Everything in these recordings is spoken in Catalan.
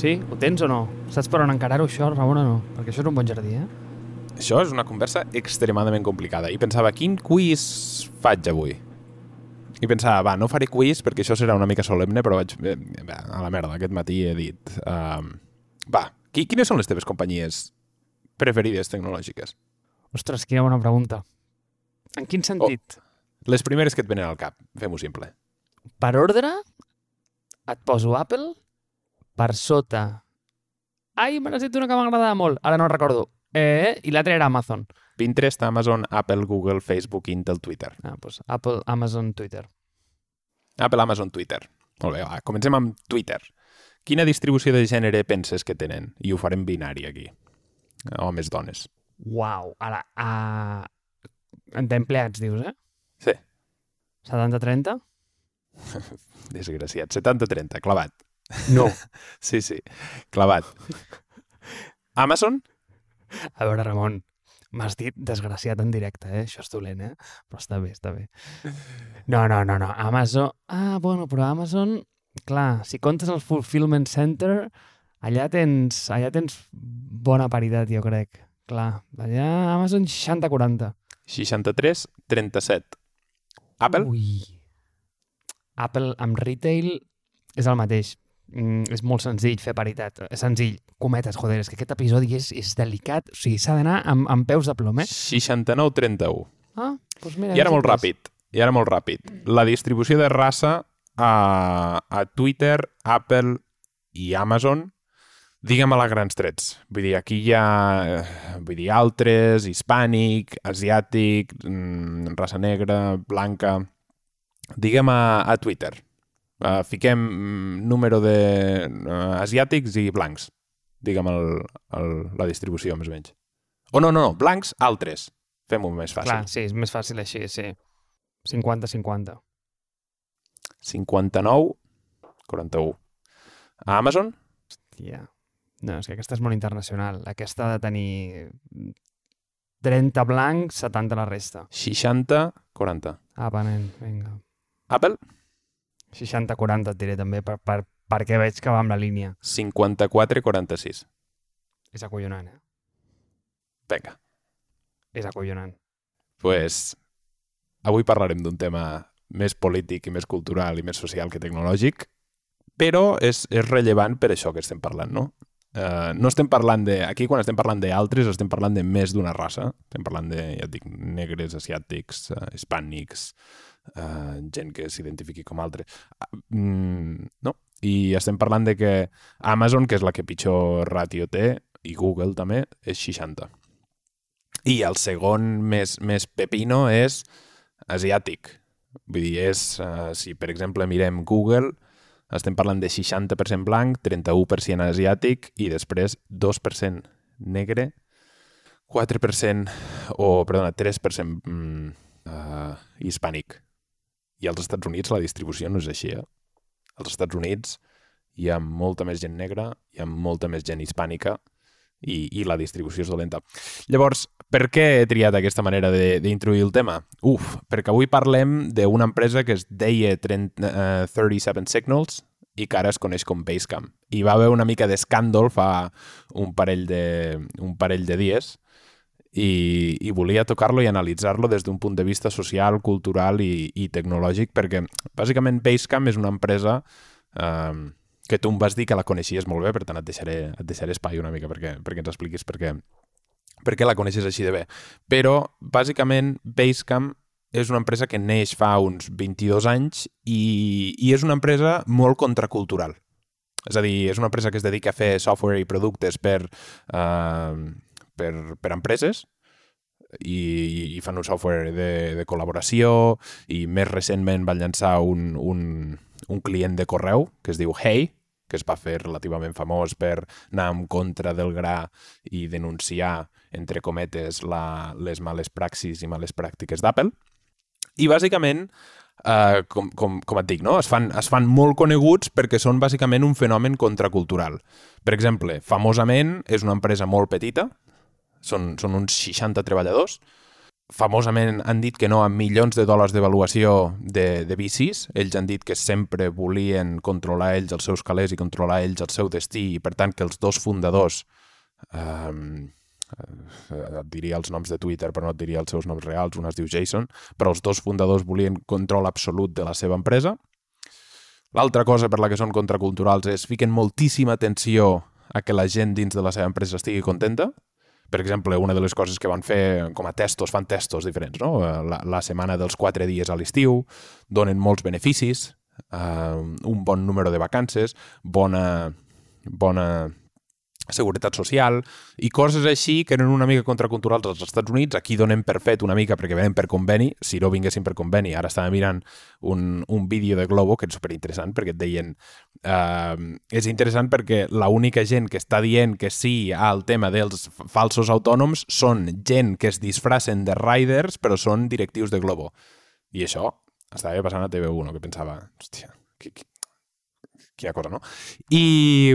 Sí? Ho tens o no? Saps per on encarar-ho això, Ramon, o no? Perquè això és un bon jardí, eh? Això és una conversa extremadament complicada. I pensava, quin quiz faig avui? I pensava, va, no faré quiz perquè això serà una mica solemne, però vaig... Eh, a la merda, aquest matí he dit... Uh, va, qui, quines són les teves companyies preferides tecnològiques? Ostres, quina bona pregunta. En quin sentit? Oh, les primeres que et venen al cap, fem-ho simple. Per ordre, et poso Apple, per sota... Ai, me n'has dit una que m'agradava molt, ara no recordo. Eh, I l'altra era Amazon. Pinterest, Amazon, Apple, Google, Facebook, Intel, Twitter. Ah, doncs Apple, Amazon, Twitter. Apple, Amazon, Twitter. Molt bé, va, comencem amb Twitter. Quina distribució de gènere penses que tenen? I ho farem binari aquí. Homes, dones. Uau, ara... Uh, d'empleats, dius, eh? Sí. 70-30? Desgraciat. 70-30, clavat. No. sí, sí, clavat. Amazon? A veure, Ramon, m'has dit desgraciat en directe, eh? Això és dolent, eh? Però està bé, està bé. No, no, no, no. Amazon... Ah, bueno, però Amazon... Clar, si comptes el Fulfillment Center, allà tens, allà tens bona paritat, jo crec. Clar, allà Amazon 60-40. 63-37. Apple? Ui. Apple amb retail és el mateix. Mm, és molt senzill fer paritat. És senzill. Cometes, joder, és que aquest episodi és, és delicat. O sigui, s'ha d'anar amb, amb peus de plom, eh? 69-31. Ah, doncs mira... I ara molt ràpid. I ara molt ràpid. La distribució de raça a, a Twitter, Apple i Amazon digue'm a la grans trets. Vull dir, aquí hi ha eh, vull dir, altres, hispànic, asiàtic, mm, raça negra, blanca... Digue'm a, a Twitter. Uh, fiquem mm, número de uh, asiàtics i blancs. Digue'm el, el, la distribució, més o menys. O oh, no, no, no, blancs, altres. Fem-ho més fàcil. Clar, sí, és més fàcil així, sí. 50-50. 59, 41. A Amazon? Hòstia. No, és que aquesta és molt internacional. Aquesta ha de tenir 30 blancs, 70 la resta. 60, 40. Apa, nen, vinga. Apple? 60-40 et diré també, per, per, perquè veig que va amb la línia. 54-46. És acollonant, eh? Vinga. És acollonant. pues, avui parlarem d'un tema més polític i més cultural i més social que tecnològic, però és, és rellevant per això que estem parlant, no? Uh, no estem parlant de... Aquí, quan estem parlant d'altres, estem parlant de més d'una raça. Estem parlant de, ja et dic, negres, asiàtics, uh, hispànics, uh, gent que s'identifiqui com altre. Uh, mm, no? I estem parlant de que Amazon, que és la que pitjor ràtio té, i Google també, és 60. I el segon més, més pepino és asiàtic. Vull dir, és, uh, si per exemple mirem Google, estem parlant de 60% blanc, 31% asiàtic i després 2% negre, 4% o, perdona, 3% mm, uh, hispànic. I als Estats Units la distribució no és així, eh? Als Estats Units hi ha molta més gent negra, hi ha molta més gent hispànica i, i la distribució és dolenta. Llavors, per què he triat aquesta manera d'introduir el tema? Uf, perquè avui parlem d'una empresa que es deia 30, uh, 37 Signals i que ara es coneix com Basecamp. I va haver una mica d'escàndol fa un parell de, un parell de dies i, i volia tocar-lo i analitzar-lo des d'un punt de vista social, cultural i, i tecnològic perquè bàsicament Basecamp és una empresa eh, que tu em vas dir que la coneixies molt bé, per tant et deixaré, et deixaré espai una mica perquè, perquè ens expliquis per què, per què la coneixes així de bé. Però, bàsicament, Basecamp és una empresa que neix fa uns 22 anys i, i és una empresa molt contracultural. És a dir, és una empresa que es dedica a fer software i productes per, uh, per, per empreses i, i fan un software de, de col·laboració i més recentment van llançar un, un, un client de correu que es diu Hey, que es va fer relativament famós per anar en contra del gra i denunciar, entre cometes, la, les males praxis i males pràctiques d'Apple. I bàsicament, eh, com, com, com et dic, no? es, fan, es fan molt coneguts perquè són bàsicament un fenomen contracultural. Per exemple, famosament és una empresa molt petita, són, són uns 60 treballadors, famosament han dit que no a milions de dòlars d'avaluació de, de bicis. Ells han dit que sempre volien controlar ells els seus calés i controlar ells el seu destí i, per tant, que els dos fundadors eh, et diria els noms de Twitter, però no et diria els seus noms reals, un es diu Jason, però els dos fundadors volien control absolut de la seva empresa. L'altra cosa per la que són contraculturals és fiquen moltíssima atenció a que la gent dins de la seva empresa estigui contenta. Per exemple, una de les coses que van fer com a testos, fan testos diferents, no? La, la setmana dels quatre dies a l'estiu, donen molts beneficis, eh, un bon número de vacances, bona, bona seguretat social i coses així que eren una mica contraculturals als Estats Units. Aquí donem per fet una mica perquè venen per conveni, si no vinguessin per conveni. Ara estava mirant un, un vídeo de Globo que és superinteressant perquè et deien uh, és interessant perquè la única gent que està dient que sí al tema dels falsos autònoms són gent que es disfracen de riders però són directius de Globo. I això estava passant a TV1, que pensava, hòstia, quina cosa, no? I,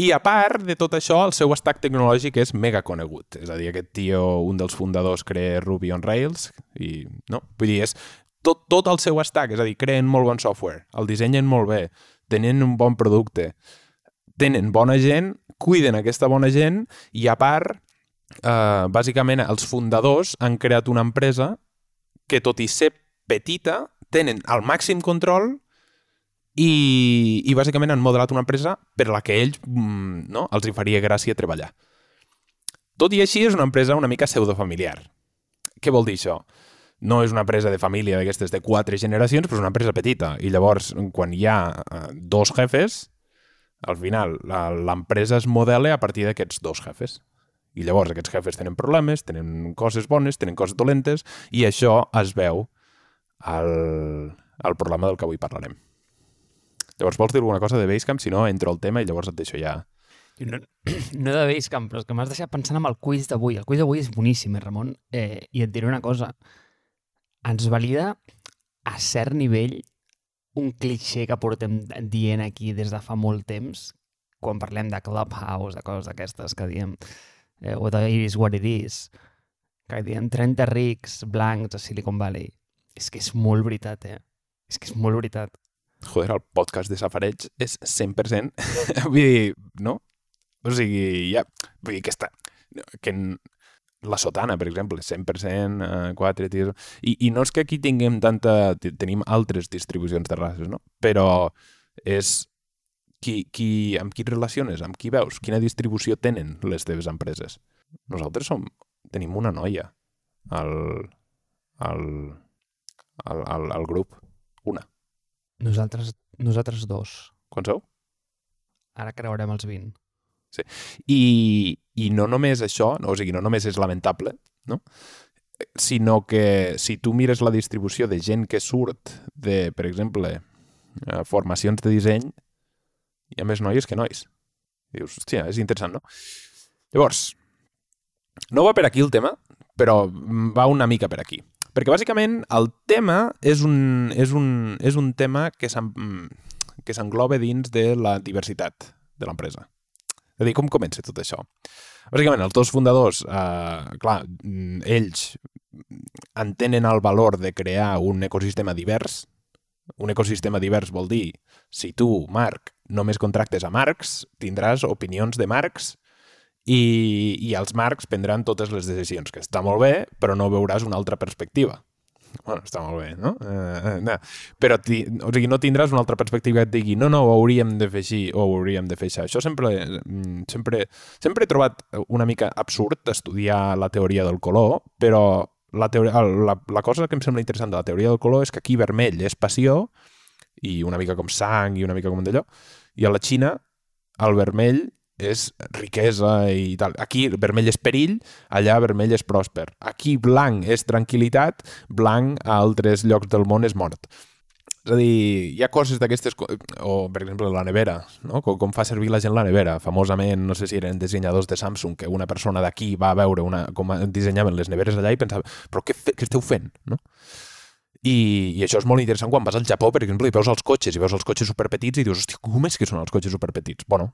I a part de tot això, el seu stack tecnològic és mega conegut. És a dir, aquest tio, un dels fundadors, crea Ruby on Rails i, no? Vull dir, és tot, tot el seu stack, és a dir, creen molt bon software, el dissenyen molt bé, tenen un bon producte, tenen bona gent, cuiden aquesta bona gent i a part, eh, bàsicament, els fundadors han creat una empresa que, tot i ser petita, tenen al màxim control i, i bàsicament han modelat una empresa per la que ells mm, no, els hi faria gràcia treballar. Tot i així és una empresa una mica pseudofamiliar. Què vol dir això? No és una empresa de família d'aquestes de quatre generacions, però és una empresa petita. I llavors, quan hi ha eh, dos jefes, al final l'empresa es modela a partir d'aquests dos jefes. I llavors aquests jefes tenen problemes, tenen coses bones, tenen coses dolentes, i això es veu al, al programa del que avui parlarem. Llavors, vols dir alguna cosa de Basecamp? Si no, entro al tema i llavors et deixo ja. No, no de Basecamp, però és que m'has deixat pensant en el quiz d'avui. El quiz d'avui és boníssim, eh, Ramon? Eh, I et diré una cosa. Ens valida a cert nivell un cliché que portem dient aquí des de fa molt temps, quan parlem de Clubhouse, de coses d'aquestes que diem, eh, o de It is what it is, que diem 30 rics blancs a Silicon Valley. És que és molt veritat, eh? És que és molt veritat joder, el podcast de Safareig és 100%, vull dir, no? O sigui, ja, vull dir que està, que la sotana, per exemple, 100%, eh, 4 tirs... I, I no és que aquí tinguem tanta... Tenim altres distribucions de races, no? Però és qui, qui, amb qui relaciones, amb qui veus, quina distribució tenen les teves empreses. Nosaltres som, tenim una noia al, al, al, al, al grup, una. Nosaltres, nosaltres dos. Quants sou? Ara creurem els 20. Sí. I, I no només això, no, o sigui, no només és lamentable, no? sinó que si tu mires la distribució de gent que surt de, per exemple, eh, formacions de disseny, hi ha més noies que nois. I dius, hòstia, és interessant, no? Llavors, no va per aquí el tema, però va una mica per aquí. Perquè bàsicament el tema és un, és un, és un tema que s'engloba dins de la diversitat de l'empresa. És a dir, com comença tot això? Bàsicament, els dos fundadors, eh, clar, ells entenen el valor de crear un ecosistema divers. Un ecosistema divers vol dir, si tu, Marc, només contractes a Marcs, tindràs opinions de Marcs i, i els marcs prendran totes les decisions, que està molt bé, però no veuràs una altra perspectiva. Bueno, està molt bé, no? Eh, eh, no. Però ti, o sigui, no tindràs una altra perspectiva que et digui no, no, ho hauríem de fer així o ho hauríem de fer això. Això sempre, mm, sempre, sempre he trobat una mica absurd estudiar la teoria del color, però la, teoria, la, la cosa que em sembla interessant de la teoria del color és que aquí vermell és passió i una mica com sang i una mica com d'allò, i a la Xina el vermell és riquesa i tal. Aquí vermell és perill, allà vermell és pròsper. Aquí blanc és tranquil·litat, blanc a altres llocs del món és mort. És a dir, hi ha coses d'aquestes, o per exemple la nevera, no? com, com fa servir la gent la nevera. Famosament, no sé si eren dissenyadors de Samsung, que una persona d'aquí va veure una, com dissenyaven les neveres allà i pensava, però què, fe, què esteu fent? No? I, I això és molt interessant quan vas al Japó, per exemple, i veus els cotxes, i veus els cotxes superpetits i dius, hòstia, com és que són els cotxes superpetits? Bueno,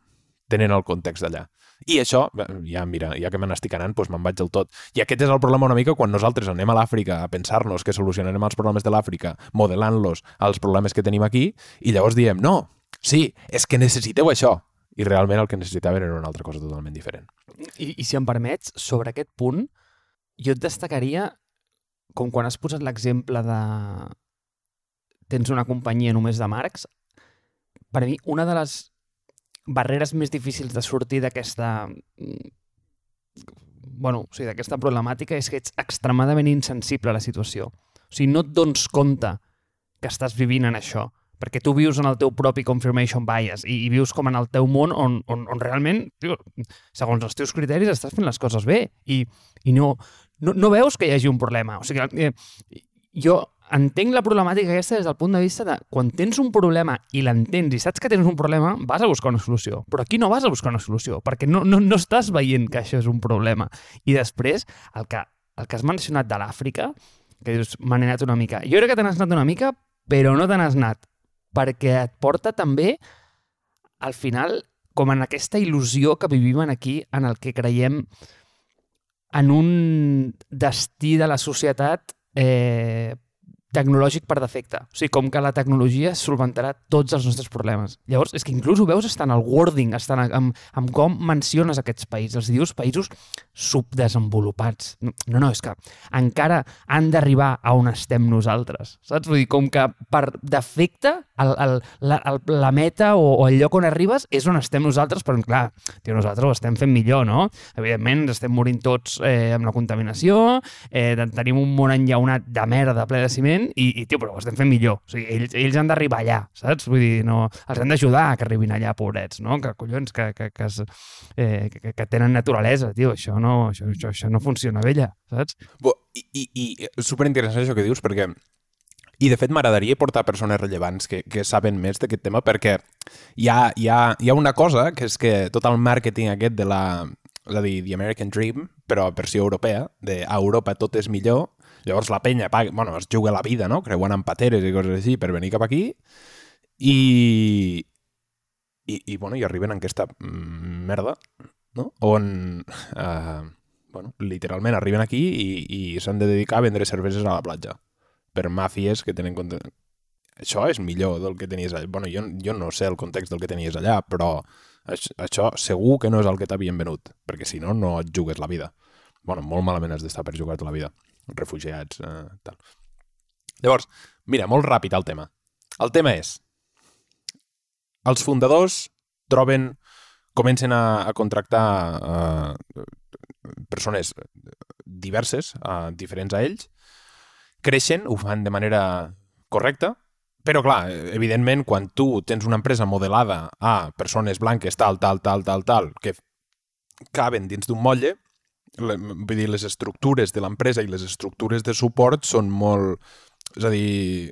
tenen el context d'allà. I això, ja mira, ja que me n'estic anant, doncs me'n vaig del tot. I aquest és el problema una mica quan nosaltres anem a l'Àfrica a pensar-nos que solucionarem els problemes de l'Àfrica modelant-los als problemes que tenim aquí i llavors diem, no, sí, és que necessiteu això. I realment el que necessitaven era una altra cosa totalment diferent. I, i si em permets, sobre aquest punt, jo et destacaria, com quan has posat l'exemple de tens una companyia només de marcs, per mi una de les barreres més difícils de sortir d'aquesta bueno, o sigui, d'aquesta problemàtica és que ets extremadament insensible a la situació. O sigui, no et dones compte que estàs vivint en això, perquè tu vius en el teu propi confirmation bias i, i vius com en el teu món on, on, on realment, tio, segons els teus criteris, estàs fent les coses bé i, i no, no, no veus que hi hagi un problema. O sigui, eh, jo entenc la problemàtica aquesta des del punt de vista de quan tens un problema i l'entens i saps que tens un problema, vas a buscar una solució. Però aquí no vas a buscar una solució, perquè no, no, no estàs veient que això és un problema. I després, el que, el que has mencionat de l'Àfrica, que dius, m'han anat una mica. Jo crec que te n'has anat una mica, però no te n'has anat, perquè et porta també, al final, com en aquesta il·lusió que vivim aquí, en el que creiem en un destí de la societat eh, tecnològic per defecte. O sigui, com que la tecnologia solventarà tots els nostres problemes. Llavors, és que inclús ho veus estan al wording, estan amb, amb com menciones aquests països. Els dius països subdesenvolupats. No, no, és que encara han d'arribar a on estem nosaltres. Saps? Vull dir, com que per defecte el, el, la, el, la meta o, o el lloc on arribes és on estem nosaltres, però clar, tio, nosaltres ho estem fent millor, no? Evidentment, estem morint tots eh, amb la contaminació, eh, tenim un món enllaunat de merda ple de ciment, fent i, i tio, però ho estem fent millor. O sigui, ells, ells han d'arribar allà, saps? Vull dir, no, els hem d'ajudar que arribin allà, pobrets, no? Que collons, que, que, que, es, eh, que, que tenen naturalesa, tio, això no, això, això, això no funciona allà, saps? Bo, I, i, i superinteressant això que dius, perquè i, de fet, m'agradaria portar persones rellevants que, que saben més d'aquest tema perquè hi ha, hi, ha, hi ha una cosa, que és que tot el màrqueting aquest de la, és a dir, The American Dream, però versió europea, de a Europa tot és millor, Llavors la penya paga, bueno, es juga la vida, no? Creuen en pateres i coses així per venir cap aquí i, i, i, bueno, i arriben en aquesta merda, no? On, eh, bueno, literalment arriben aquí i, i s'han de dedicar a vendre cerveses a la platja per màfies que tenen compte... Això és millor del que tenies allà. Bueno, jo, jo no sé el context del que tenies allà, però això segur que no és el que t'havien venut, perquè si no, no et jugues la vida. Bueno, molt malament has d'estar per jugar-te la vida refugiats, eh, tal. Llavors, mira, molt ràpid el tema. El tema és, els fundadors troben, comencen a, a contractar eh, persones diverses, eh, diferents a ells, creixen, ho fan de manera correcta, però, clar, evidentment, quan tu tens una empresa modelada a persones blanques, tal, tal, tal, tal, tal, que caben dins d'un motlle, vull dir, les estructures de l'empresa i les estructures de suport són molt... És a dir,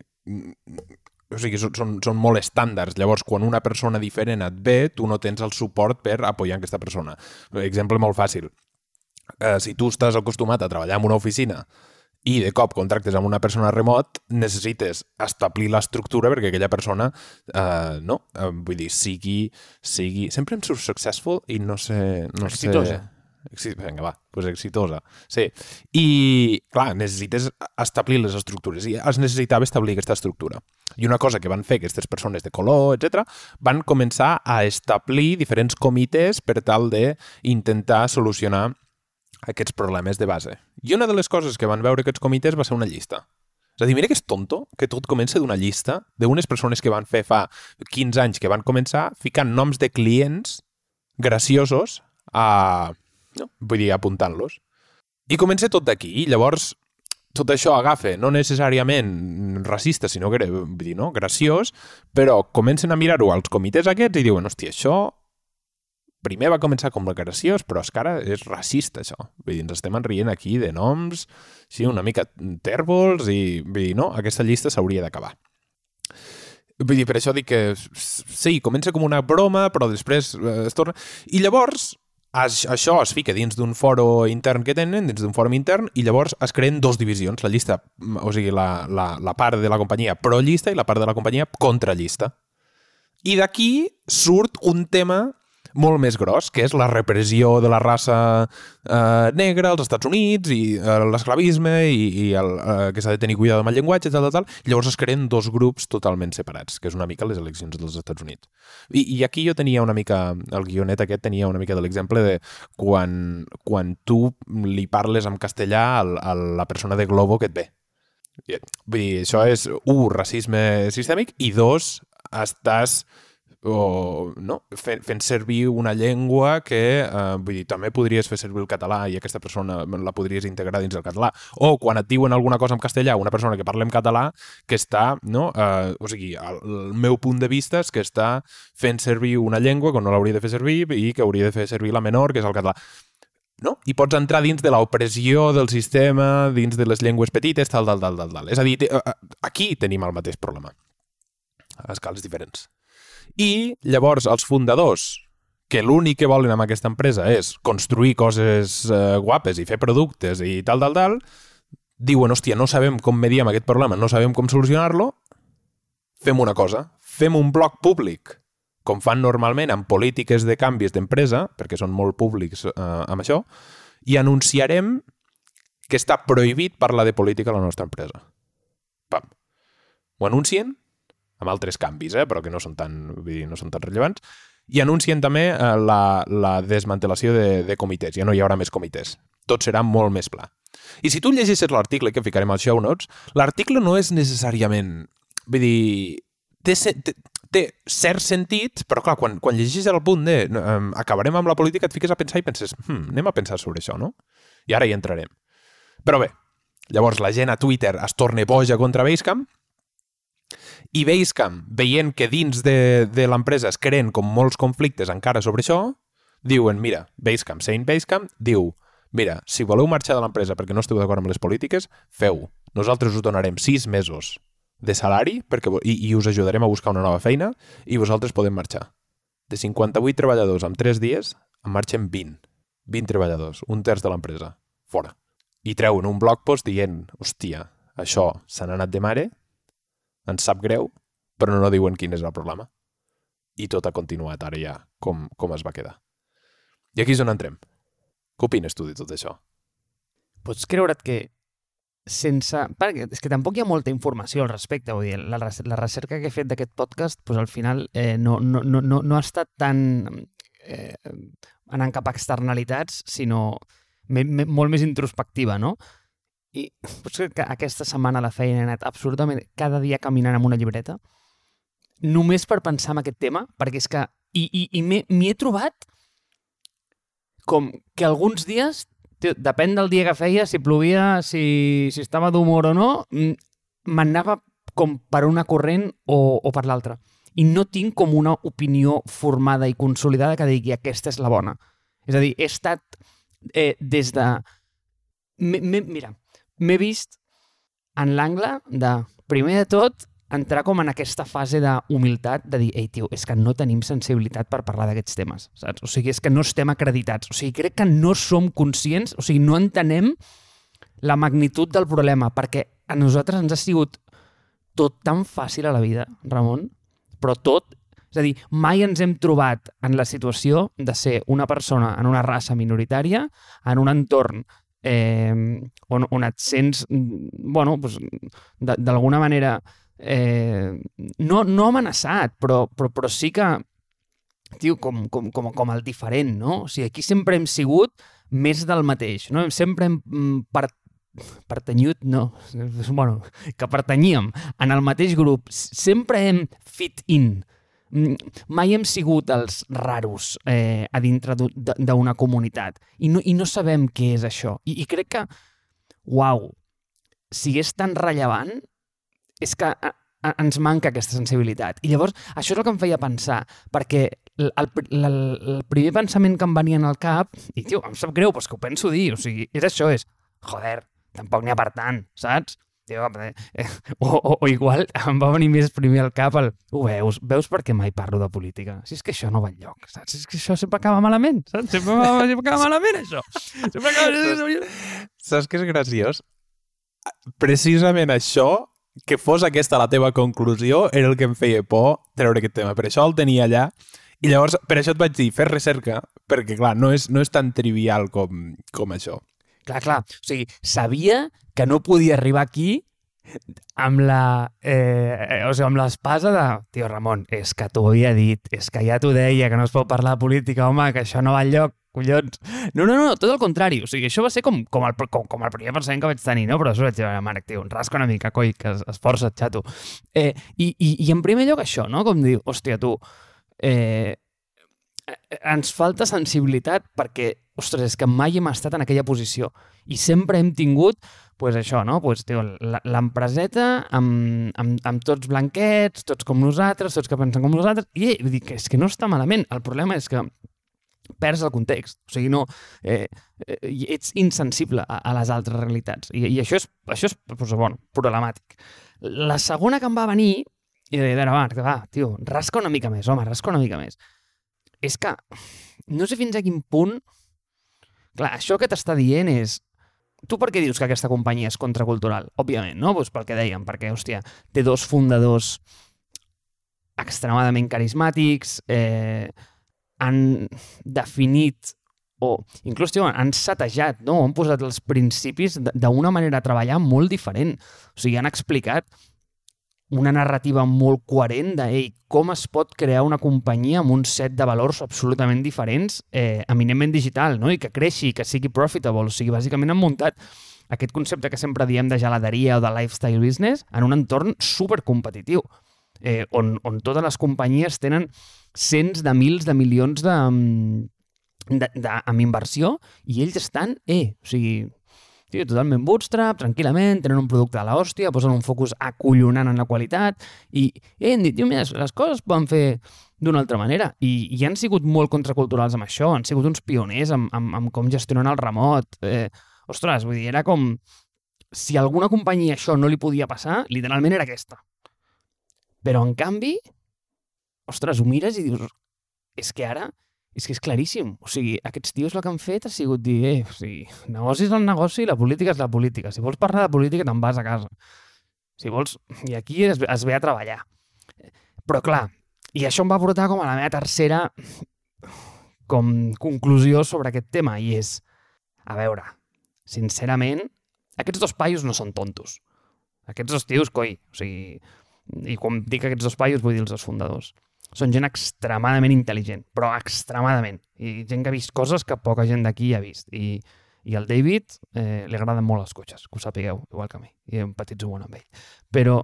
o sigui, són, són molt estàndards. Llavors, quan una persona diferent et ve, tu no tens el suport per apoyar aquesta persona. Exemple molt fàcil. Eh, si tu estàs acostumat a treballar en una oficina i de cop contractes amb una persona remot, necessites establir l'estructura perquè aquella persona, eh, no, eh, vull dir, sigui, sigui... Sempre em surt successful i no sé... No Exitosa. Sé Vinga, va, doncs exitosa. Sí. I, clar, necessites establir les estructures i es necessitava establir aquesta estructura. I una cosa que van fer aquestes persones de color, etc, van començar a establir diferents comitès per tal de intentar solucionar aquests problemes de base. I una de les coses que van veure aquests comitès va ser una llista. És a dir, mira que és tonto que tot comença d'una llista d'unes persones que van fer fa 15 anys que van començar ficant noms de clients graciosos a, no? vull dir, apuntant-los. I comença tot d'aquí, i llavors tot això agafa, no necessàriament racista, sinó que, vull dir, no? graciós, però comencen a mirar-ho als comitès aquests i diuen, hòstia, això primer va començar com graciós, però és que ara és racista, això. Vull dir, ens estem enrient aquí de noms, sí, una mica tèrbols, i vull dir, no, aquesta llista s'hauria d'acabar. Vull dir, per això dic que sí, comença com una broma, però després eh, es torna... I llavors, això es fica dins d'un foro intern que tenen, dins d'un fòrum intern, i llavors es creen dos divisions, la llista, o sigui, la, la, la part de la companyia pro-llista i la part de la companyia contra-llista. I d'aquí surt un tema molt més gros, que és la repressió de la raça eh, negra als Estats Units i eh, l'esclavisme i, i el, eh, que s'ha de tenir cuidado amb el llenguatge, tal, tal, tal. Llavors es creen dos grups totalment separats, que és una mica les eleccions dels Estats Units. I, i aquí jo tenia una mica, el guionet aquest tenia una mica de l'exemple de quan, quan tu li parles en castellà a, la persona de Globo que et ve. Vull dir, això és, un, racisme sistèmic, i dos, estàs o no? fent, fent servir una llengua que eh, vull dir, també podries fer servir el català i aquesta persona la podries integrar dins el català. O quan et diuen alguna cosa en castellà, una persona que parla en català que està, no? Eh, o sigui, el, el meu punt de vista és que està fent servir una llengua que no l'hauria de fer servir i que hauria de fer servir la menor, que és el català no? I pots entrar dins de l'opressió del sistema, dins de les llengües petites, tal, tal, tal, tal, tal. És a dir, aquí tenim el mateix problema, a escales diferents. I llavors els fundadors, que l'únic que volen amb aquesta empresa és construir coses eh, guapes i fer productes i tal, tal, tal, diuen, hòstia, no sabem com mediem aquest problema, no sabem com solucionar-lo, fem una cosa, fem un blog públic, com fan normalment amb polítiques de canvis d'empresa, perquè són molt públics eh, amb això, i anunciarem que està prohibit parlar de política a la nostra empresa. Pam. Ho anuncien amb altres canvis, eh, però que no són tan, vull dir, no són tan rellevants, i anuncien també eh, la, la desmantelació de, de comitès. Ja no hi haurà més comitès. Tot serà molt més pla. I si tu llegeixes l'article que ficarem al show notes, l'article no és necessàriament... Vull dir, té, té, té cert sentit, però clar, quan, quan llegeixes el punt de um, acabarem amb la política, et fiques a pensar i penses, hm, anem a pensar sobre això, no? I ara hi entrarem. Però bé, llavors la gent a Twitter es torna boja contra Basecamp i Basecamp, veient que dins de, de l'empresa es creen com molts conflictes encara sobre això, diuen, mira, Basecamp, Saint Basecamp, diu, mira, si voleu marxar de l'empresa perquè no esteu d'acord amb les polítiques, feu. Nosaltres us donarem sis mesos de salari perquè, i, i us ajudarem a buscar una nova feina i vosaltres podem marxar. De 58 treballadors en 3 dies, en marxen 20. 20 treballadors, un terç de l'empresa. Fora. I treuen un blog post dient, hòstia, això se n'ha anat de mare, ens sap greu, però no diuen quin és el problema. I tot ha continuat ara ja com, com es va quedar. I aquí és on entrem. Què opines tu de tot això? Pots creure't que sense... Perquè és que tampoc hi ha molta informació al respecte. Vull dir, la, la recerca que he fet d'aquest podcast, doncs al final eh, no, no, no, no, ha estat tan eh, anant cap a externalitats, sinó me, me, molt més introspectiva, no? I potser que aquesta setmana la feina he anat absolutament cada dia caminant amb una llibreta, només per pensar en aquest tema, perquè és que... I, i, i m'hi he trobat com que alguns dies, tio, depèn del dia que feia, si plovia, si, si estava d'humor o no, m'anava com per una corrent o, o per l'altra. I no tinc com una opinió formada i consolidada que digui aquesta és la bona. És a dir, he estat eh, des de... M mira, m'he vist en l'angle de, primer de tot, entrar com en aquesta fase d'humilitat de dir, ei, tio, és que no tenim sensibilitat per parlar d'aquests temes, saps? O sigui, és que no estem acreditats. O sigui, crec que no som conscients, o sigui, no entenem la magnitud del problema, perquè a nosaltres ens ha sigut tot tan fàcil a la vida, Ramon, però tot, és a dir, mai ens hem trobat en la situació de ser una persona en una raça minoritària, en un entorn eh, on, on et sents, bueno, pues, d'alguna manera eh, no, no amenaçat, però, però, però sí que, tio, com, com, com, com el diferent, no? O sigui, aquí sempre hem sigut més del mateix, no? Sempre hem mm, per, pertanyut, no, bueno, que pertanyíem en el mateix grup, sempre hem fit in, Mm, mai hem sigut els raros eh, a dintre d'una comunitat i no, i no sabem què és això. I, i crec que, uau, si és tan rellevant, és que a, a, ens manca aquesta sensibilitat. I llavors, això és el que em feia pensar, perquè el, el, el, el primer pensament que em venia al cap, i tio, em sap greu, però és que ho penso dir, o sigui, és això, és, joder, tampoc n'hi ha per tant, saps? Tio, eh, o, o, o igual em va venir més primer al cap el... Ho veus? Veus per què mai parlo de política? Si és que això no va enlloc, saps? Si és que això sempre acaba malament, saps? Sempre, sempre acaba malament, això. Sempre acaba... Saps què és graciós? Precisament això, que fos aquesta la teva conclusió, era el que em feia por treure aquest tema. Per això el tenia allà I llavors, per això et vaig dir, fer recerca, perquè, clar, no és, no és tan trivial com, com això. Clar, clar. O sigui, sabia que no podia arribar aquí amb la... Eh, o sigui, amb l'espasa de... Tio, Ramon, és que t'ho havia dit, és que ja t'ho deia, que no es pot parlar de política, home, que això no va enlloc, collons. No, no, no, tot el contrari. O sigui, això va ser com, com, el, com, com el primer pensament que vaig tenir, no? Però això vaig dir, Marc, tio, rasca una mica, coi, que es, esforça't, xato. Eh, i, i, I en primer lloc això, no? Com dir, hòstia, tu, eh, ens falta sensibilitat perquè, ostres, és que mai hem estat en aquella posició i sempre hem tingut pues això, no? Pues, l'empreseta amb, amb, amb tots blanquets, tots com nosaltres, tots que pensen com nosaltres, i vull dir que és que no està malament. El problema és que perds el context. O sigui, no, eh, eh, ets insensible a, a les altres realitats. I, i això és, això és pues, bueno, problemàtic. La segona que em va venir, i de va, va, tio, rasca una mica més, home, rasca una mica més. És que no sé fins a quin punt... Clar, això que t'està dient és Tu per què dius que aquesta companyia és contracultural? Òbviament, no? Pues pel que dèiem, perquè, hòstia, té dos fundadors extremadament carismàtics, eh, han definit o inclús tio, han satejat, no? han posat els principis d'una manera de treballar molt diferent. O sigui, han explicat una narrativa molt coherent de ei, com es pot crear una companyia amb un set de valors absolutament diferents, eh, eminentment digital, no? i que creixi, que sigui profitable. O sigui, bàsicament han muntat aquest concepte que sempre diem de geladeria o de lifestyle business en un entorn supercompetitiu, eh, on, on totes les companyies tenen cents de mils de milions de, de, de, amb inversió i ells estan, eh, o sigui, Tio, totalment bootstrap, tranquil·lament, tenen un producte de l'hòstia, posen un focus acollonant en la qualitat i, i hem dit, mira, les coses poden fer d'una altra manera. I, I han sigut molt contraculturals amb això, han sigut uns pioners amb, amb, amb com gestionen el remot. Eh, ostres, vull dir, era com... Si a alguna companyia això no li podia passar, literalment era aquesta. Però, en canvi, ostres, ho mires i dius, és que ara és que és claríssim. O sigui, aquests tios el que han fet ha sigut dir, eh, o sigui, negoci és el negoci i la política és la política. Si vols parlar de política, te'n vas a casa. Si vols... I aquí es, es ve a treballar. Però, clar, i això em va portar com a la meva tercera com conclusió sobre aquest tema, i és, a veure, sincerament, aquests dos paios no són tontos. Aquests dos tios, coi, o sigui, i quan dic aquests dos paios vull dir els dos fundadors són gent extremadament intel·ligent, però extremadament. I gent que ha vist coses que poca gent d'aquí ha vist. I, i al David eh, li agraden molt els cotxes, que ho sapigueu, igual que a mi. I empatitzo molt amb ell. Però...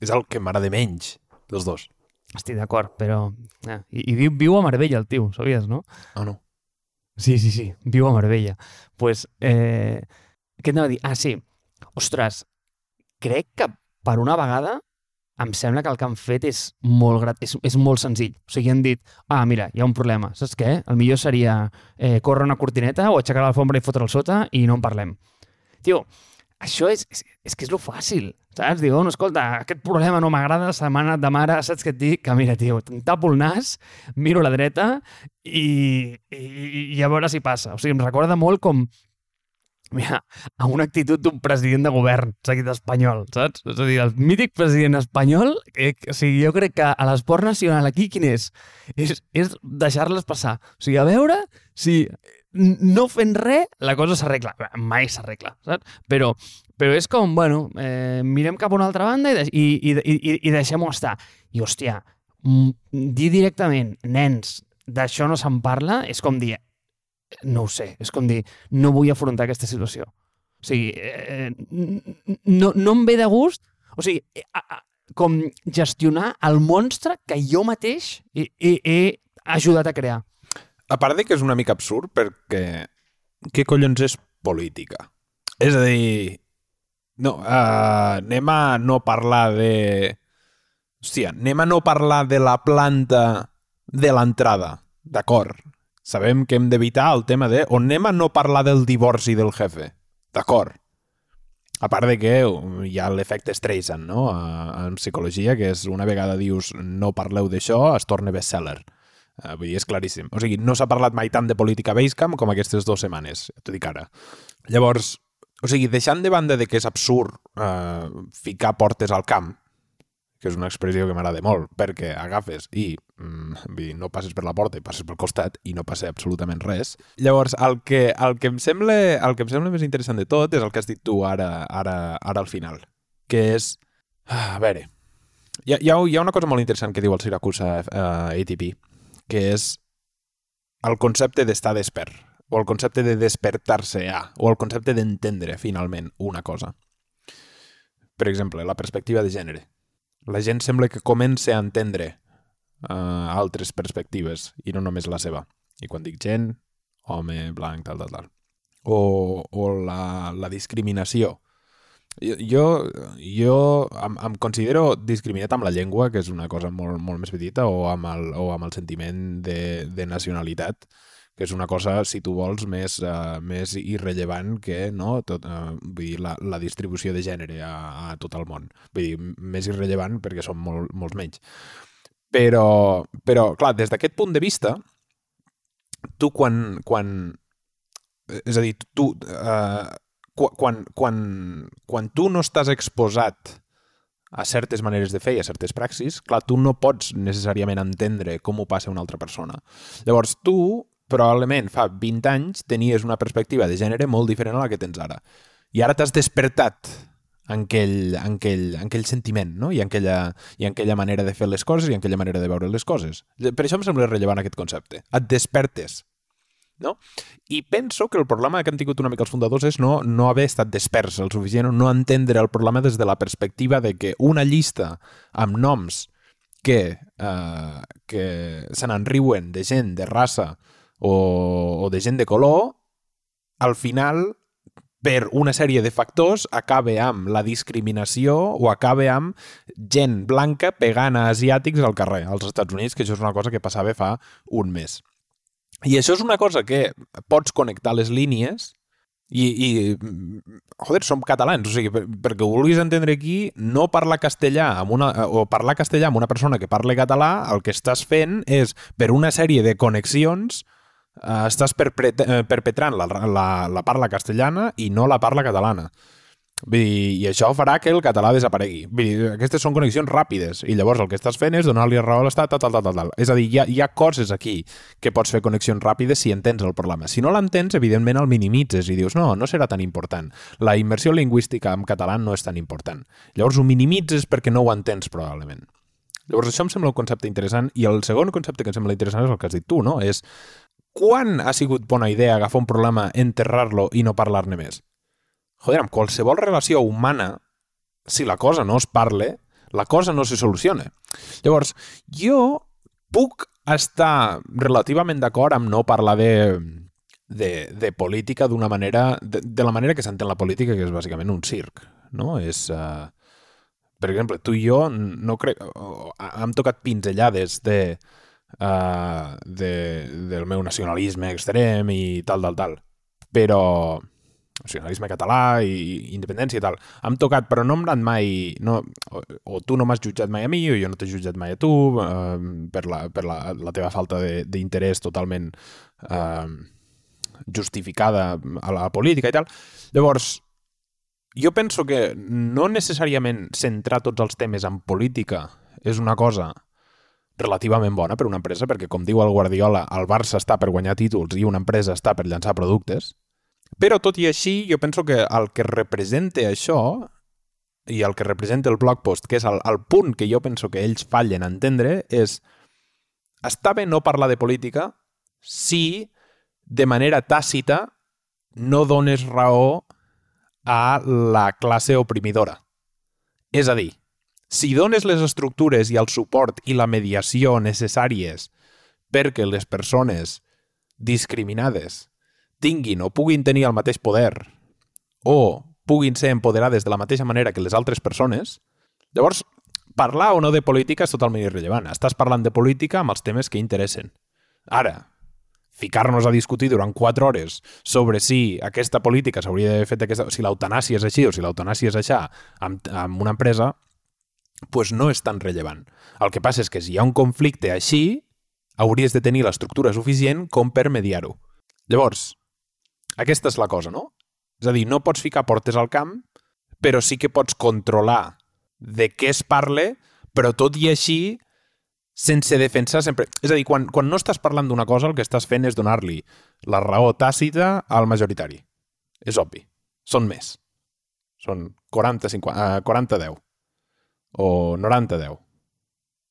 És el que m'agrada menys, dels dos. Estic d'acord, però... Eh, I, I viu, viu a Marbella, el tio, sabies, no? Ah, no. Sí, sí, sí, viu a Marbella. Doncs, pues, eh, què anava a dir? Ah, sí. Ostres, crec que per una vegada em sembla que el que han fet és molt, grat... és, és molt senzill. O sigui, han dit, ah, mira, hi ha un problema. Saps què? El millor seria eh, córrer una cortineta o aixecar l'alfombra i fotre sota i no en parlem. Tio, això és, és, és que és lo fàcil, saps? Diu, no, escolta, aquest problema no m'agrada, setmana de mare, saps què et dic? Que mira, tio, em tapo el nas, miro a la dreta i, i, i a veure si passa. O sigui, em recorda molt com mira, a una actitud d'un president de govern seguit espanyol, saps? És a dir, el mític president espanyol, eh, o sigui, jo crec que a l'esport nacional aquí, quin és? És, és deixar-les passar. O sigui, a veure si no fent res, la cosa s'arregla. Mai s'arregla, saps? Però, però és com, bueno, eh, mirem cap a una altra banda i, i, i, i, i deixem-ho estar. I, hòstia, dir directament, nens, d'això no se'n parla, és com dir, no ho sé, és com dir, no vull afrontar aquesta situació. O sigui, eh, no, no em ve de gust, o sigui, eh, com gestionar el monstre que jo mateix he, he, he ajudat a crear. A part de que és una mica absurd, perquè què collons és política? És a dir, no, uh, anem a no parlar de... Hòstia, anem a no parlar de la planta de l'entrada, d'acord, Sabem que hem d'evitar el tema de on anem a no parlar del divorci del jefe. D'acord. A part de que hi ha l'efecte Streisand, no?, en psicologia, que és una vegada dius no parleu d'això, es torna bestseller. Uh, vull dir, és claríssim. O sigui, no s'ha parlat mai tant de política Basecamp com aquestes dues setmanes, t'ho dic ara. Llavors, o sigui, deixant de banda de que és absurd uh, ficar portes al camp, que és una expressió que m'agrada molt, perquè agafes i mm, no passes per la porta i passes pel costat i no passa absolutament res. Llavors, el que, el que, em, sembla, el que em sembla més interessant de tot és el que has dit tu ara, ara, ara al final, que és... Ah, a veure, hi ha, hi, ha, hi ha una cosa molt interessant que diu el Siracusa uh, ATP, que és el concepte d'estar despert, o el concepte de despertar-se a, o el concepte d'entendre finalment una cosa. Per exemple, la perspectiva de gènere la gent sembla que comença a entendre uh, altres perspectives i no només la seva. I quan dic gent, home, blanc, tal, tal, tal. O, o la, la discriminació. Jo, jo em, em considero discriminat amb la llengua, que és una cosa molt, molt més petita, o amb el, o amb el sentiment de, de nacionalitat, que és una cosa, si tu vols, més, uh, més irrellevant que no, tot, uh, vull dir, la, la distribució de gènere a, a tot el món. Vull dir, més irrellevant perquè són molt, molts menys. Però, però clar, des d'aquest punt de vista, tu quan... quan és a dir, tu... Uh, quan, quan, quan tu no estàs exposat a certes maneres de fer i a certes praxis, clar, tu no pots necessàriament entendre com ho passa una altra persona. Llavors, tu probablement fa 20 anys tenies una perspectiva de gènere molt diferent a la que tens ara. I ara t'has despertat en aquell, en aquell, en aquell sentiment, no? I en, aquella, I en aquella manera de fer les coses i en aquella manera de veure les coses. Per això em sembla rellevant aquest concepte. Et despertes. No? I penso que el problema que han tingut una mica els fundadors és no, no haver estat desperts el suficient, no entendre el problema des de la perspectiva de que una llista amb noms que, eh, que se n'enriuen de gent de raça o, o de gent de color, al final, per una sèrie de factors, acaba amb la discriminació o acaba amb gent blanca pegant a asiàtics al carrer, als Estats Units, que això és una cosa que passava fa un mes. I això és una cosa que pots connectar les línies i, i joder, som catalans, o sigui, perquè ho vulguis entendre aquí, no parlar castellà amb una, o parlar castellà amb una persona que parla català, el que estàs fent és, per una sèrie de connexions, eh, estàs eh, perpetrant la, la, la parla castellana i no la parla catalana. Vull dir, I això farà que el català desaparegui. Vull dir, aquestes són connexions ràpides i llavors el que estàs fent és donar-li raó a l'Estat, tal, tal, tal, tal. És a dir, hi ha, hi ha coses aquí que pots fer connexions ràpides si entens el problema. Si no l'entens, evidentment el minimitzes i dius, no, no serà tan important. La immersió lingüística en català no és tan important. Llavors ho minimitzes perquè no ho entens probablement. Llavors això em sembla un concepte interessant i el segon concepte que em sembla interessant és el que has dit tu, no? És quan ha sigut bona idea agafar un problema, enterrar-lo i no parlar-ne més? Joder, amb qualsevol relació humana, si la cosa no es parle, la cosa no se soluciona. Llavors, jo puc estar relativament d'acord amb no parlar de, de, de política d'una manera... De, de la manera que s'entén la política, que és bàsicament un circ, no? És... Uh, per exemple, tu i jo no crec... Hem tocat pinzellades de uh, de, del meu nacionalisme extrem i tal, tal, tal. Però nacionalisme català i independència i tal. Hem tocat, però no hem anat mai... No, o, o tu no m'has jutjat mai a mi, o jo no t'he jutjat mai a tu, eh, per, la, per la, la teva falta d'interès totalment eh, justificada a la política i tal. Llavors, jo penso que no necessàriament centrar tots els temes en política és una cosa relativament bona per una empresa, perquè com diu el Guardiola, el Barça està per guanyar títols i una empresa està per llançar productes. Però tot i així, jo penso que el que representa això i el que representa el blog post, que és el, el punt que jo penso que ells fallen a entendre, és està bé no parlar de política si de manera tàcita no dones raó a la classe oprimidora. És a dir, si dones les estructures i el suport i la mediació necessàries perquè les persones discriminades tinguin o puguin tenir el mateix poder o puguin ser empoderades de la mateixa manera que les altres persones, llavors parlar o no de política és totalment irrellevant. Estàs parlant de política amb els temes que interessen. Ara, ficar-nos a discutir durant 4 hores sobre si aquesta política s'hauria d'haver fet aquesta, si l'eutanàsia és així o si l'eutanàsia és això amb, amb una empresa, pues no és tan rellevant. El que passa és que si hi ha un conflicte així, hauries de tenir l'estructura suficient com per mediar-ho. Llavors, aquesta és la cosa, no? És a dir, no pots ficar portes al camp, però sí que pots controlar de què es parle però tot i així, sense defensar sempre... És a dir, quan, quan no estàs parlant d'una cosa, el que estàs fent és donar-li la raó tàcita al majoritari. És obvi. Són més. Són 40-10. 40, o 90-10.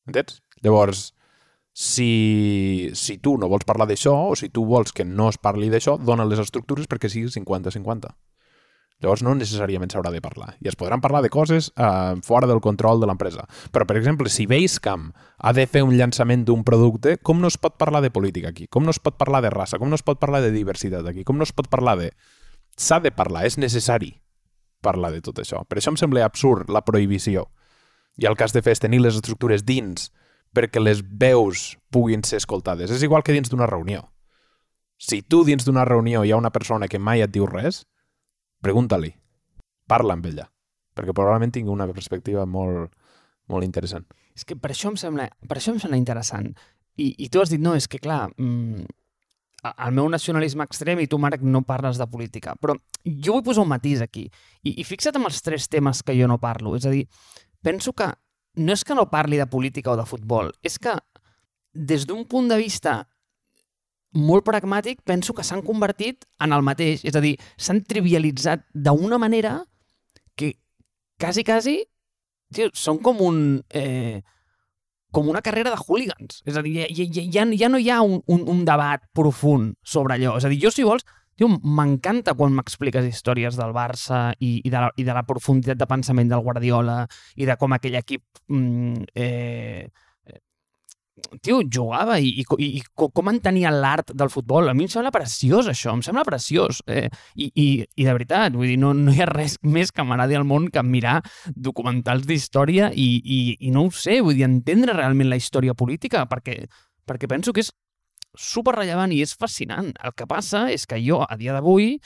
Entens? Llavors, si, si tu no vols parlar d'això, o si tu vols que no es parli d'això, dona les estructures perquè sigui 50-50. Llavors no necessàriament s'haurà de parlar. I es podran parlar de coses eh, fora del control de l'empresa. Però, per exemple, si Basecamp ha de fer un llançament d'un producte, com no es pot parlar de política aquí? Com no es pot parlar de raça? Com no es pot parlar de diversitat aquí? Com no es pot parlar de... S'ha de parlar, és necessari parlar de tot això. Per això em sembla absurd la prohibició. I el has de fer és tenir les estructures dins perquè les veus puguin ser escoltades. És igual que dins d'una reunió. Si tu dins d'una reunió hi ha una persona que mai et diu res, pregunta-li, parla amb ella, perquè probablement tingui una perspectiva molt, molt interessant. És que per això em sembla, per això em sembla interessant. I, I tu has dit, no, és que clar, mmm, el meu nacionalisme extrem i tu, Marc, no parles de política. Però jo vull posar un matís aquí. I, i fixa't amb els tres temes que jo no parlo. És a dir, penso que no és que no parli de política o de futbol, és que des d'un punt de vista molt pragmàtic, penso que s'han convertit en el mateix. És a dir, s'han trivialitzat d'una manera que quasi, quasi, tio, són com un... Eh, com una carrera de hooligans. És a dir, ja, ja, ja, no hi ha un, un, un debat profund sobre allò. És a dir, jo, si vols, Tio, m'encanta quan m'expliques històries del Barça i, i, de la, i de la profunditat de pensament del Guardiola i de com aquell equip mm, eh, eh tio, jugava i, i, i com entenia l'art del futbol. A mi em sembla preciós, això, em sembla preciós. Eh, i, i, I de veritat, vull dir, no, no hi ha res més que m'agradi al món que mirar documentals d'història i, i, i no ho sé, vull dir, entendre realment la història política, perquè, perquè penso que és super rellevant i és fascinant. El que passa és que jo, a dia d'avui,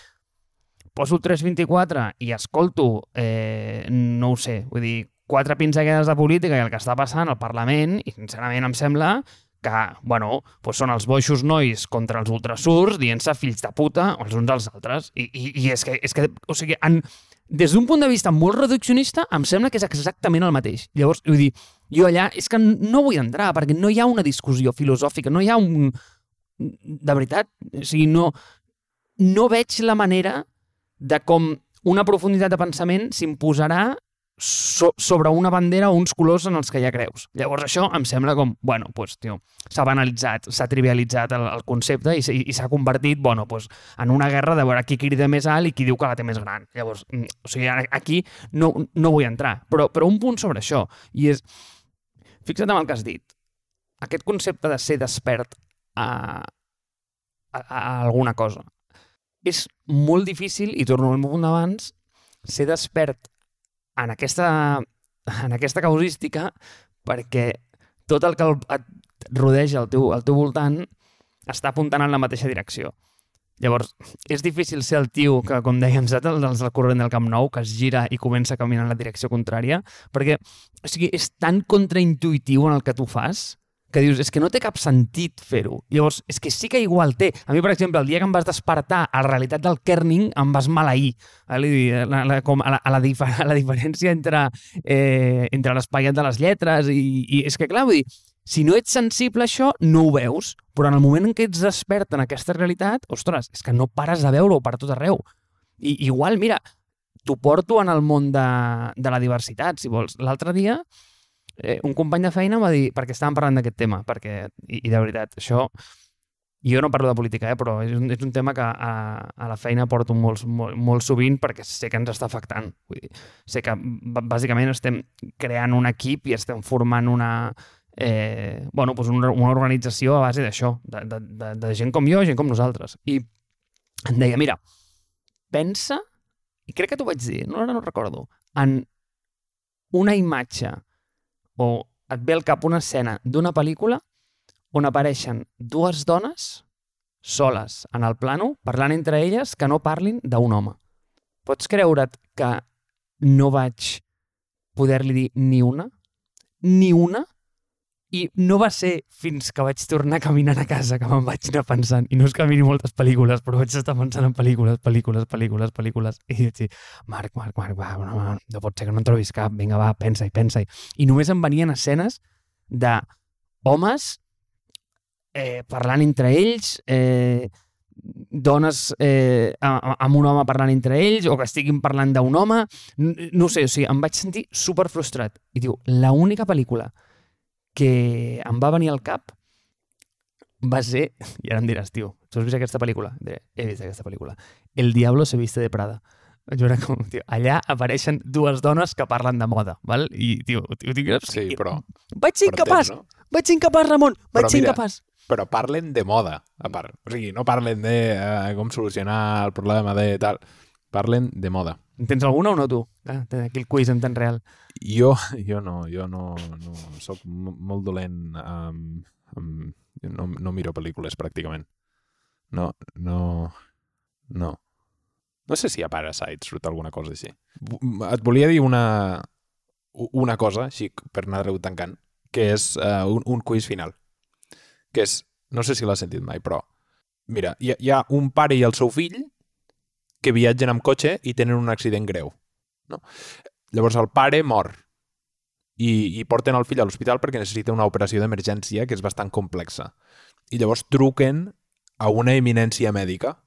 poso el 324 i escolto, eh, no ho sé, vull dir, quatre pinzellades de política i el que està passant al Parlament, i sincerament em sembla que, bueno, doncs són els boixos nois contra els ultrasurds dient-se fills de puta els uns als altres. I, i, i és, que, és que, o sigui, en, des d'un punt de vista molt reduccionista, em sembla que és exactament el mateix. Llavors, vull dir, jo allà és que no vull entrar, perquè no hi ha una discussió filosòfica, no hi ha un, de veritat, o sigui, no, no veig la manera de com una profunditat de pensament s'imposarà so sobre una bandera o uns colors en els que ja creus. Llavors això em sembla com, bueno, pues, tio, s'ha banalitzat, s'ha trivialitzat el, el concepte i, i s'ha convertit, bueno, pues, en una guerra de veure qui crida més alt i qui diu que la té més gran. Llavors, mm, o sigui, aquí no, no vull entrar, però, però un punt sobre això, i és, fixa't en el que has dit, aquest concepte de ser despert a, a, a alguna cosa. És molt difícil, i torno al punt d'abans, ser despert en aquesta, en aquesta causística perquè tot el que et rodeja al teu, al teu voltant està apuntant en la mateixa direcció. Llavors, és difícil ser el tio que, com dèiem, saps, el del corrent del Camp Nou, que es gira i comença a caminar en la direcció contrària, perquè o sigui, és tan contraintuitiu en el que tu fas que dius, és que no té cap sentit fer-ho. Llavors, és que sí que igual té. A mi, per exemple, el dia que em vas despertar a la realitat del kerning, em vas maleir. A la, la, com a, la, a, la, a la diferència entre, eh, entre l'espaiat de les lletres i, i és que, clar, vull dir, si no ets sensible a això, no ho veus, però en el moment en què ets despert en aquesta realitat, ostres, és que no pares de veure-ho per tot arreu. I igual, mira, t'ho porto en el món de, de la diversitat, si vols. L'altre dia eh, un company de feina va dir, perquè estàvem parlant d'aquest tema, perquè, i, i de veritat, això, jo no parlo de política, eh, però és un, és un tema que a, a la feina porto molt, molt, molt sovint perquè sé que ens està afectant. Vull dir, sé que bàsicament estem creant un equip i estem formant una, eh, bueno, doncs una, una organització a base d'això, de, de, de, de gent com jo, gent com nosaltres. I em deia, mira, pensa, i crec que t'ho vaig dir, no, ara no recordo, en una imatge o et ve al cap una escena d'una pel·lícula on apareixen dues dones soles en el plano, parlant entre elles que no parlin d'un home. Pots creure't que no vaig poder-li dir ni una? Ni una? I no va ser fins que vaig tornar caminant a casa que me'n vaig anar pensant, i no és que miri moltes pel·lícules, però vaig estar pensant en pel·lícules, pel·lícules, pel·lícules, pel·lícules, i vaig dir, Marc, Marc, Marc, va, no, no, no pot ser que no en trobis cap, vinga, va, pensa-hi, pensa-hi. I només em venien escenes de homes eh, parlant entre ells, eh, dones eh, amb un home parlant entre ells o que estiguin parlant d'un home, no sé, o sigui, em vaig sentir super frustrat. I diu, la única pel·lícula que em va venir al cap va ser, i ara em diràs, tio, tu has vist aquesta pel·lícula? Diré, he vist aquesta pel·lícula. El Diablo se viste de Prada. Jo era com, tio, allà apareixen dues dones que parlen de moda, val? I, tio, tio, tio sí, però... Vaig ser incapaç, no? vaig ser incapaç, Ramon, vaig ser incapaç. Però parlen de moda, a part. O sigui, no parlen de uh, com solucionar el problema de tal. Parlen de moda. En tens alguna o no tu? Aquí el quiz en temps real. Jo, jo no, jo no, no soc molt dolent amb, amb, no, no miro pel·lícules pràcticament. No, no, no. No sé si a Parasite surt alguna cosa així. Et volia dir una, una cosa, així per anar-ho tancant, que és uh, un, un quiz final. Que és, no sé si l'has sentit mai, però mira, hi ha, hi ha un pare i el seu fill que viatgen amb cotxe i tenen un accident greu. No? Llavors el pare mor i, i porten el fill a l'hospital perquè necessita una operació d'emergència que és bastant complexa. I llavors truquen a una eminència mèdica,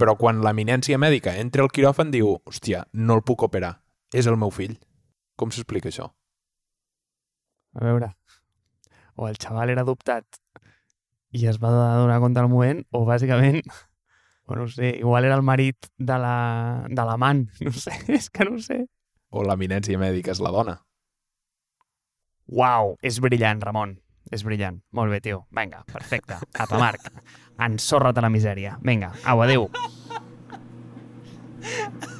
però quan l'eminència mèdica entra al quiròfan diu hòstia, no el puc operar, és el meu fill. Com s'explica això? A veure, o el xaval era adoptat i es va donar compte al moment, o bàsicament no sé, igual era el marit de l'amant, la, no sé, és que no sé. O l'eminència mèdica és la dona. Uau, és brillant, Ramon. És brillant. Molt bé, tio. Vinga, perfecte. Apa, Marc. Ensorra't a la misèria. Vinga, au, adeu.